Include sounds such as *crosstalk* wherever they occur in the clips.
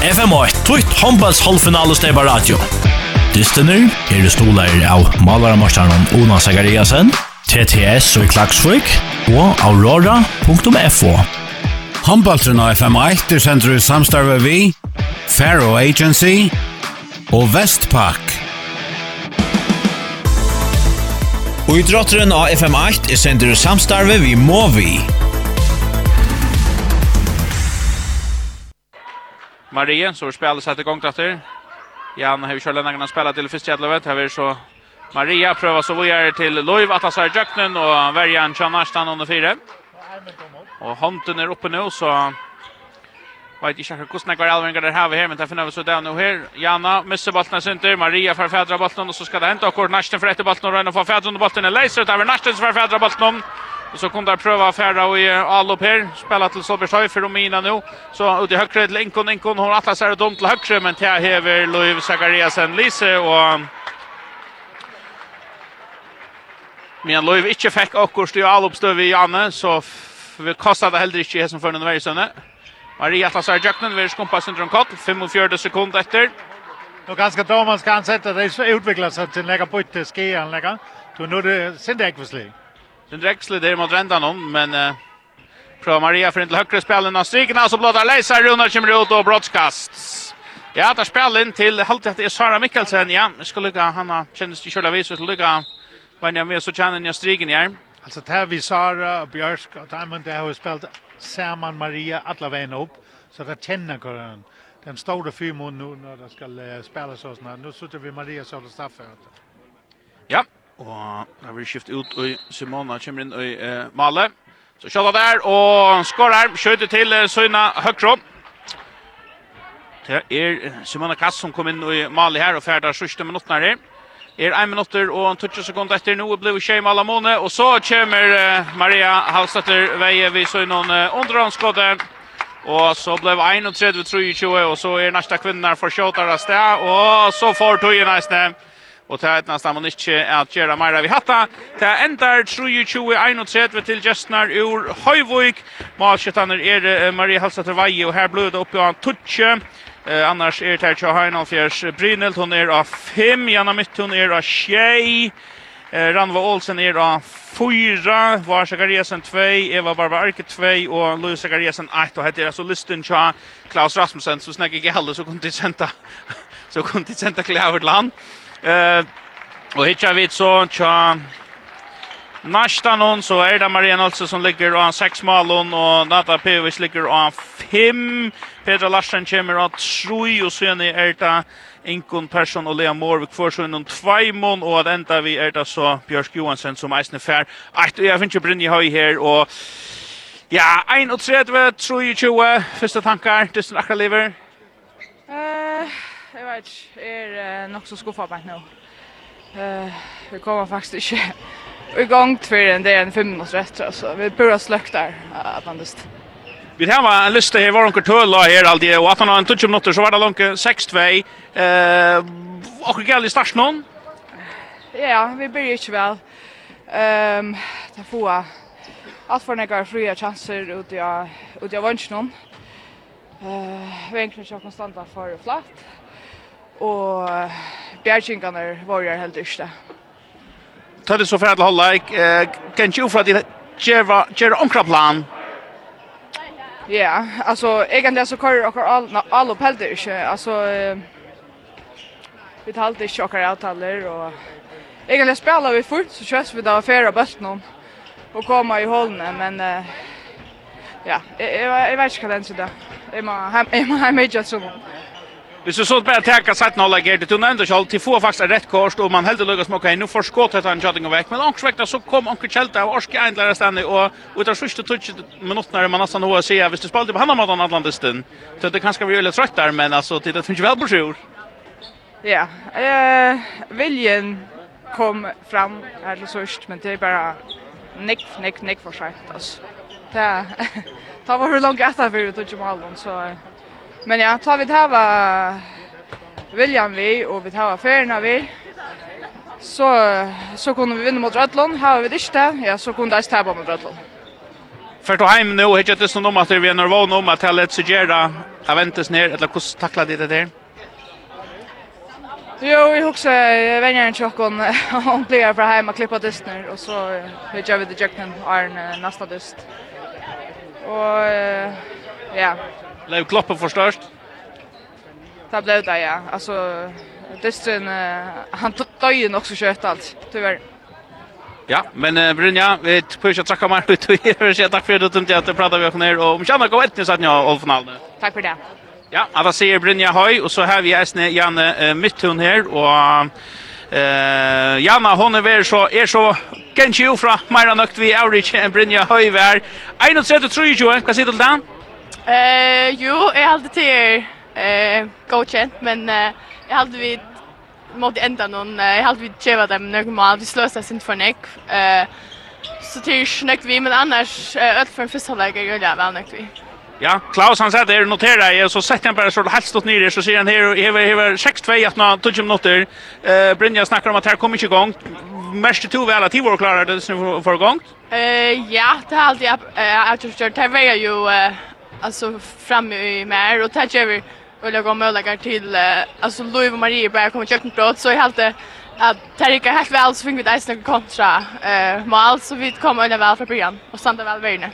FM8, tvitt håndballs halvfinale steba radio. Dystener, her er stoler av malaramarsjarnan Ona Sagariasen, TTS og Klagsvik, og aurora.fo. Håndballtrun av FM8 er sendt ut samstarve vi, Faro Agency og Vestpak. Og idrotteren av FM8 er sendt ut samstarve vi Movi. Marie så spelar sig till gång efter. Jan har ju kört länge spela till första halvlek. Här är så Maria prövar så vidare till Loiv att ta Jackson och Verjan Chanastan under fyra. Och Honten är uppe nu så Vet inte hur kostna går allvar det här vi här men där finner vi så där nu här. Jana missar bollen center, Maria för fädra bollen och så ska det hända och kort nästa för ett bollen och få för fädra bollen är Leiser där är för fädra bollen. Och så kommer där pröva färra och Alop här. Spela till Solbergshöj för Romina nu. Så ut i högre till Inkon. Inkon hon atlas sig dumt till högre. Men till Hever, Louis Zachariasen Lise. Och... Men Louis inte fick akkurst i Alop stöv i Janne. Så vi kostade heller inte i som för den världsönne. Maria atlas sig Jöknen. Vi skumpas under en kott. 45 sekunder efter. Och ganska då man ska ansätta. Det utvecklas att lägga på ett skian lägga. Så nu är det sin däckvislig. Den drexler där mot rändan om men eh, prövar Maria för inte högre spelen av striken så blåda Leisa Runa kommer ut och brottskast. Ja, där spelen till halt det är Sara Mikkelsen. Ja, jag ska lucka Hanna känns det själva vis så lycka. men jag vill så känna jag striken här. Alltså där vi Sara och Björsk och Diamond, det där har spelat Saman Maria alla vägen upp så det känner kan den stora fyrmån nu när det ska spelas och såna. Nu sitter vi Maria så det straffar. Ja, Og det blir skift ut, og Simona kommer inn i eh, Male. Så kjøler der, og skårer, skjøter til eh, Søyna Høkro. Det er Simona Kass som kom inn i Male her, og ferder sørste minuttene her. Er 1 minutter og 20 sekunder etter nå blir det tjej Malamone, og så kommer eh, Maria Halstetter veie vi Søyna noen eh. Og så ble 31-23, og så er næsta kvinner for kjøter av sted, og så får tøyene i sted. Og det er nesten man ikke at gjøre mer av i hatta. Det endar 23-31 til Gjestnar ur Høyvøyk. Malskjøttaner er Marie Halsater Veie, og her blod det oppe av Tutsje. Eh, annars er det Tja Heinolfjers Brynelt, hun er av 5, Janna Mytt, hun er av 6. Eh, Ranva Olsen er av 4, Var Sakariasen 2, Eva Barba Arke 2 og Louis Sakariasen 1. Og heter er altså listen tja Klaus Rasmussen, så snakker ikke heller, så kunne de senda, så kunne de senda klaver til han. Eh, och hittar vi så tja Nästa någon så är det Maria Nolse som ligger och av sex mål och Nata Pevis ligger och av fem. Petra Larsen kommer av 3 och sen är det Inkon Persson och Lea Morvik får så inom två mån och att ända vi är det så Björsk Johansson som är snäfär. Att jag finns ju Brynje Höj här och ja, 1 och 3, 3 31, 20, första tankar, det är akkurat lever. Eh... Uh... Jeg vet ikke, jeg er nok så skuffet på nå. Uh, vi kommer faktisk ikke i gang for en del enn fem minutter etter, så vi burde sløkt der, bandest. Vi har en liste her, var noen tøla her alltid, og at han har en tutsje minutter, så var det langt 6-2. Uh, och gale i starten noen? Ja, vi burde ikke vel. Um, det er få alt for fria chanser ut i av vannsjonen. Uh, vi er egentlig ikke konstant for flatt og bjergjengene var jeg helt ikke. Ta det så for alle eh, kan ikke ufra til gjøre omkra plan? Ja, altså, egentlig så kører dere alle opp helt ikke. Altså, vi talte ikke dere avtaler, og egentlig spiller vi fort, så kjøs vi da færre bøtt noen, og kommer i holdene, men eh, ja, jeg, jeg, jeg vet ikke hva den sier da. Jeg må ha hjemme ikke sånn. Hvis du så bara täcka satt nolla gert du nämnde själv till få faktiskt rätt kors, og man hällde lucka nå får skått förskott att han og vekk, men ångsvekta så kom onkel Kjelta och Orske ändlare stanna och utan första touch minut när man nesten noe å si, visst du spalte på han mot den så det kanske vi litt trøtt der, men alltså det finnes ju väl på sjur. Ja, eh viljen kom fram här så först men det är bara nick nick nick för sig alltså. *laughs* Det var hur långt efter vi tog ju mål så Men ja, tar vi det här William vi och vi tar förna vi. Så så kunde vi vinna mot Rödlund. Här vi det där. Ja, så kunde jag stäba mot Rödlund. För då hem nu hittar det som de att vi är nervösa om att hela Sigera Aventus ner eller hur tacklar det där? Jo, vi också vänner en chockon om player för hem och klippa distner och så vi gör vi det jacken Arn nästa dist. Och ja, Blev kloppen för störst? Det blev det, ja. Alltså, dysten, uh, han tog ju nog så kött allt, tyvärr. Ja, men uh, Brynja, vi pushar trakka mer ut och gör sig tack för det dumt att prata vi ner och om Janne gå ett nu så att ni har finalen. Tack för det. Ja, alla säger Brynja Høy, och så har vi Esne Janne uh, Mittun här och Eh, Janna hon är väl så är så kanske ju från Mira Nökt vi outreach and Brynja Höj var. 31 tror ju, kan se till den. Eh, jo, jag har alltid eh godkänt, men eh, jag har alltid mot enda noen, jag har alltid vidt kjeva dem några mål, vi slår seg sint for nek. Eh, så til snøkt vi, men annars, eh, för for en første halvleg er gulja vi. Ja, Klaus han sätter det notera jag så sätter han bara så helt stått nere så ser han här över över 6-2 att nå touch minuter. Eh Brynja snackar om att här kommer inte igång. Mest två väl att Tivor klarar det nu för igång. Eh ja, det har alltid jag jag tror det var ju eh alltså framme i mer och tar över och lägger möjligheter till alltså Louis och Marie bara kommer köpt bröd så jag helt att Tarika helt väl så fick vi det snacka kontra eh mål. Så vi kommer över väl för början och sen det väl värne.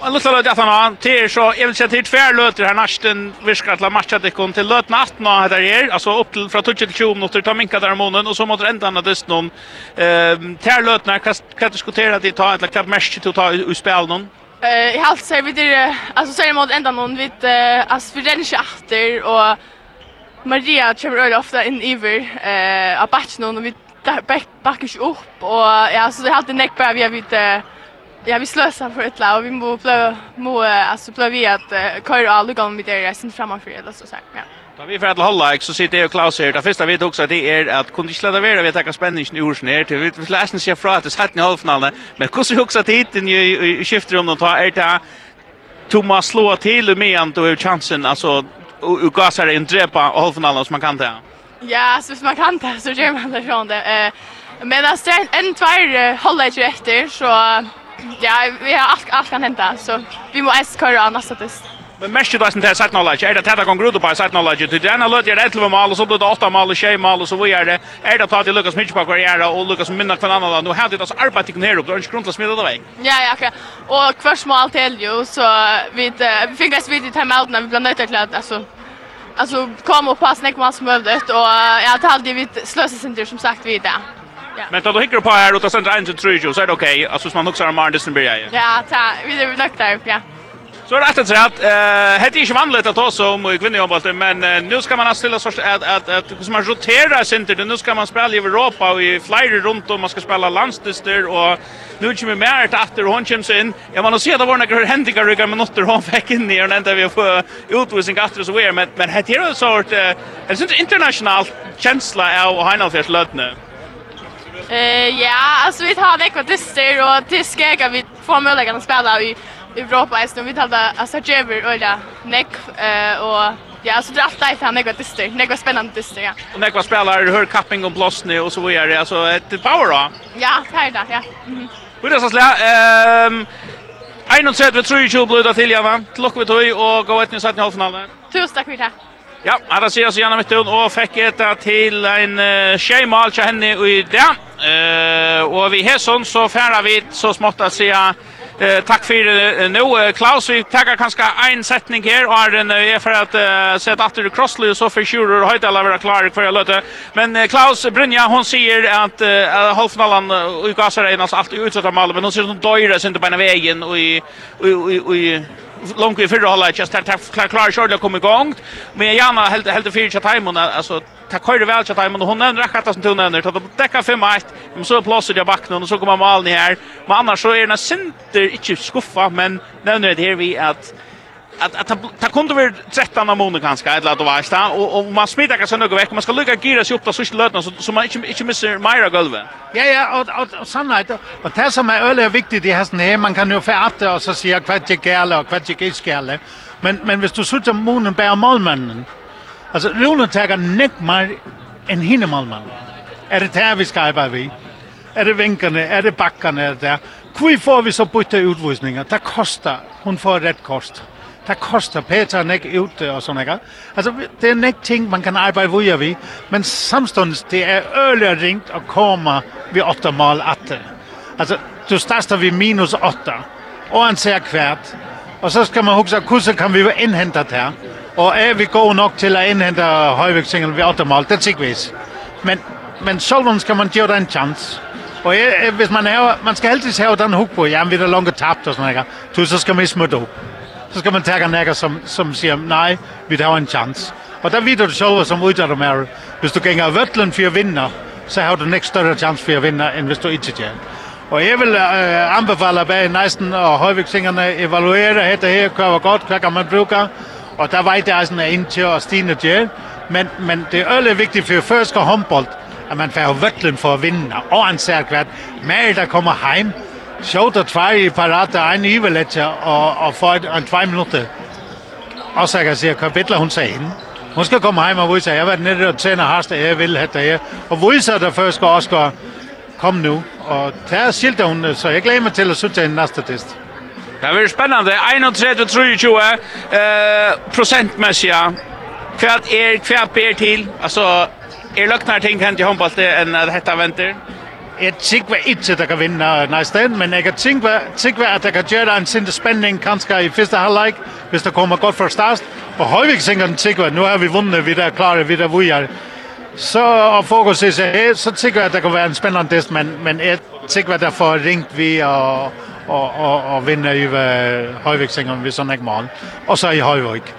Och låt oss att han till så jag vill se till tvär löter här. Nästan viskar att matcha det kom till lötna 18 här där är alltså upp till från 20 till 20 minuter. Ta minka där månen. Och så mot ända när det någon. Ehm tär lötna kan diskutera det ta ett klapp match till ta i spel någon. Eh, jag har sett vid det alltså så är det mot ända någon vid as för den schatter och Maria kommer öle ofta in ever eh a batch någon vid back back upp och ja så det hade neck bara vi vid Ja, vi slösar för ett lag och vi må blö må alltså blö vi att uh, köra alla gånger med det sen framför eller så sagt. Ja. Da vi får alle holde, så sitter ju og Klaus här. Det första vi tok seg, det är att kunde inte släda vara vi tar takke i ursen till Vi vil lese seg fra att 17 i halvfinalen. Men hur så också tid i de tar är det Thomas slå till med han til chansen, alltså og gasar en drepa halvfinalen som man kan ta. Ja, så hvis man kan ta, så gör man det från det. Men altså, en tvær hålla ju efter så ja, vi har allt allt kan hända så vi måste köra annars att det. Men mest ju där sagt knowledge, är det att gå ut på sagt knowledge. Det är något jag rätt med mål och så blir det mål och 6 mål och så vidare. det. Är det att det Lucas Mitch på karriär och Lucas minna kvar annan nu hade det alltså arbete ner upp och grundla smida det väg. Ja, ja, okej. Och kvärs mål till ju så vi vi fick oss vid time out när vi blev nöjda till att alltså alltså kom och passa näck mål som övde och jag hade alltid vi slösa center som sagt vi där. Men då hickar på här och tar centra engine true så är det okej. Alltså man också har Martin blir jag. Ja, ta vi är nöjda där uppe. Ja. Så är det att säga att eh hade inte vanligt att ta så om kvinnor jobbat men nu ska man ställa så att att att hur man roterar center nu ska man spela i Europa och i flyger runt och man ska spela landstister och nu kommer mer att efter hon kommer in. Jag man ser det var några händiga ryggar med åter hon fick in ner och ända vi får utvisning efter så är men men hade det sort eh det syns internationellt känsla av Heinolfs lödne. Eh ja, alltså vi tar veckor till styr och till skäga vi får möjligheten att spela i Europa just nu. Vi talar alltså Jever och ja, Nick eh och ja, så det är alltid han något dyster. styr. Något spännande dyster. Ja. Och när vad spelar hör Kapping och Blåsne och så vidare. Alltså ett power då. Ja, det är det, ja. Mhm. Vi det så slä ehm Ein og sett við 3-2 blóta til Java. Klokk við tøy og gå etni i halvfinalen. Tusen takk det. Ja, Ada Sias og Janna Mittun och fick ett till en uh, tjejmal till henne i dag. Eh och vi hesson så färdar vi så smått att säga Eh tack för nu Klaus vi tackar kanske en sättning här och den är för att sätta att det crossley så för sure och hejta alla klara för jag låter Men Klaus Brynja hon säger att halvfinalen och Gasar är allt utsatta mål men hon ser som döjer sent på vägen och i och i långt i förra hållet just att klar klar kör det kommer igång men Jana helt helt fyra att timon alltså ta kör det väl time timon hon nämner rätt att hon nämner att täcka fem mig. men så plåser jag backen och så kommer Malni här men annars så är den center inte skuffa men nämner det här vi att att att ta kunde väl 13 månader månaden kanske eller att vara sta och och man smitar kanske något veck man ska lucka gira sig upp där så lötna så så man inte inte missar Myra golvet. Ja ja och och sannolikt och det som är öle är viktigt det här nej man kan ju förata och så säga kvart jag gärle och kvart jag inte Men men hvis du sitter månen bär målmannen. Alltså Roland tar nick mer en hinne målmannen. Är det här vi ska arbeta vi? Är det vinkarna? Är det backarna? Det där? Hvor får vi så bytte utvisningar? Det kostar. Hon får rätt kost. Det koster Peter nek ut og sånne, ikke. Altså, det er nek ting, man kan arbeide videre vi, men samståndes, det er øyelig ringt å komme vi åtta mål atter. Altså, du starter vi minus 8, og han ser kvært, og så skal man huske, hvordan kan vi innhente det her? Og er vi gode nok til å innhente højvægtsingel vi åtta mål? Det er sikkert. Men, men Solvon skal man gjøre en chance. Og hvis man, er, man skal alltid ha den huk på, ja, vi er langt tapt og sånne, noget. Så skal vi smutte hug så ska man ta en näga som, som säger nej, vi har en chans. Och där vidare du selv som de här. hvis du gänger vötlen för att vinna så har du nästa större chans för att vinna än hvis du inte gör. Och jag vill øh, anbefale bag nästan och højviksingerne evaluera heter här hvad var gott, hvad kan man bruka. Och där var det sådan inte och at gör. men, men det är väldigt viktigt för första handboll att man får vötlen för att vinna. Och en særkvært, mer där kommer hem. Sjovt at tvær i parata, ein iveletja, og, og for en tvær minutter. Og så kan jeg sige, hva Bittler, hun seg inn. Hun skal komme hjem og vise, jeg har været nede og tænder hast, jeg vil ha det her. Og vise, der først skal også gå, kom nu. Og det er skilt, hun, så jeg glæder meg til å sitte en næste test. Det blir spennende. 31-23 eh, prosentmessig. Hva er, hva ber til? Altså, er løgnar ting hent i håndballet enn at dette venter? jeg tænker ikke, at der kan vinde næste men jeg kan tænke, tænke at der kan gøre en sinde spænding, kanskje i første halvleg, hvis der kommer godt fra start. Og Højvik tænker, tænker, nu har vi vundet, vi der er klare, vi der vujer. Så og fokus i sig, så tænker jeg, at der kan være en spændende test, men, men jeg tænker, at der får ringt vi og, og, og, og vinde i Højvik tænker, hvis han ikke mål. Og så i Højvik.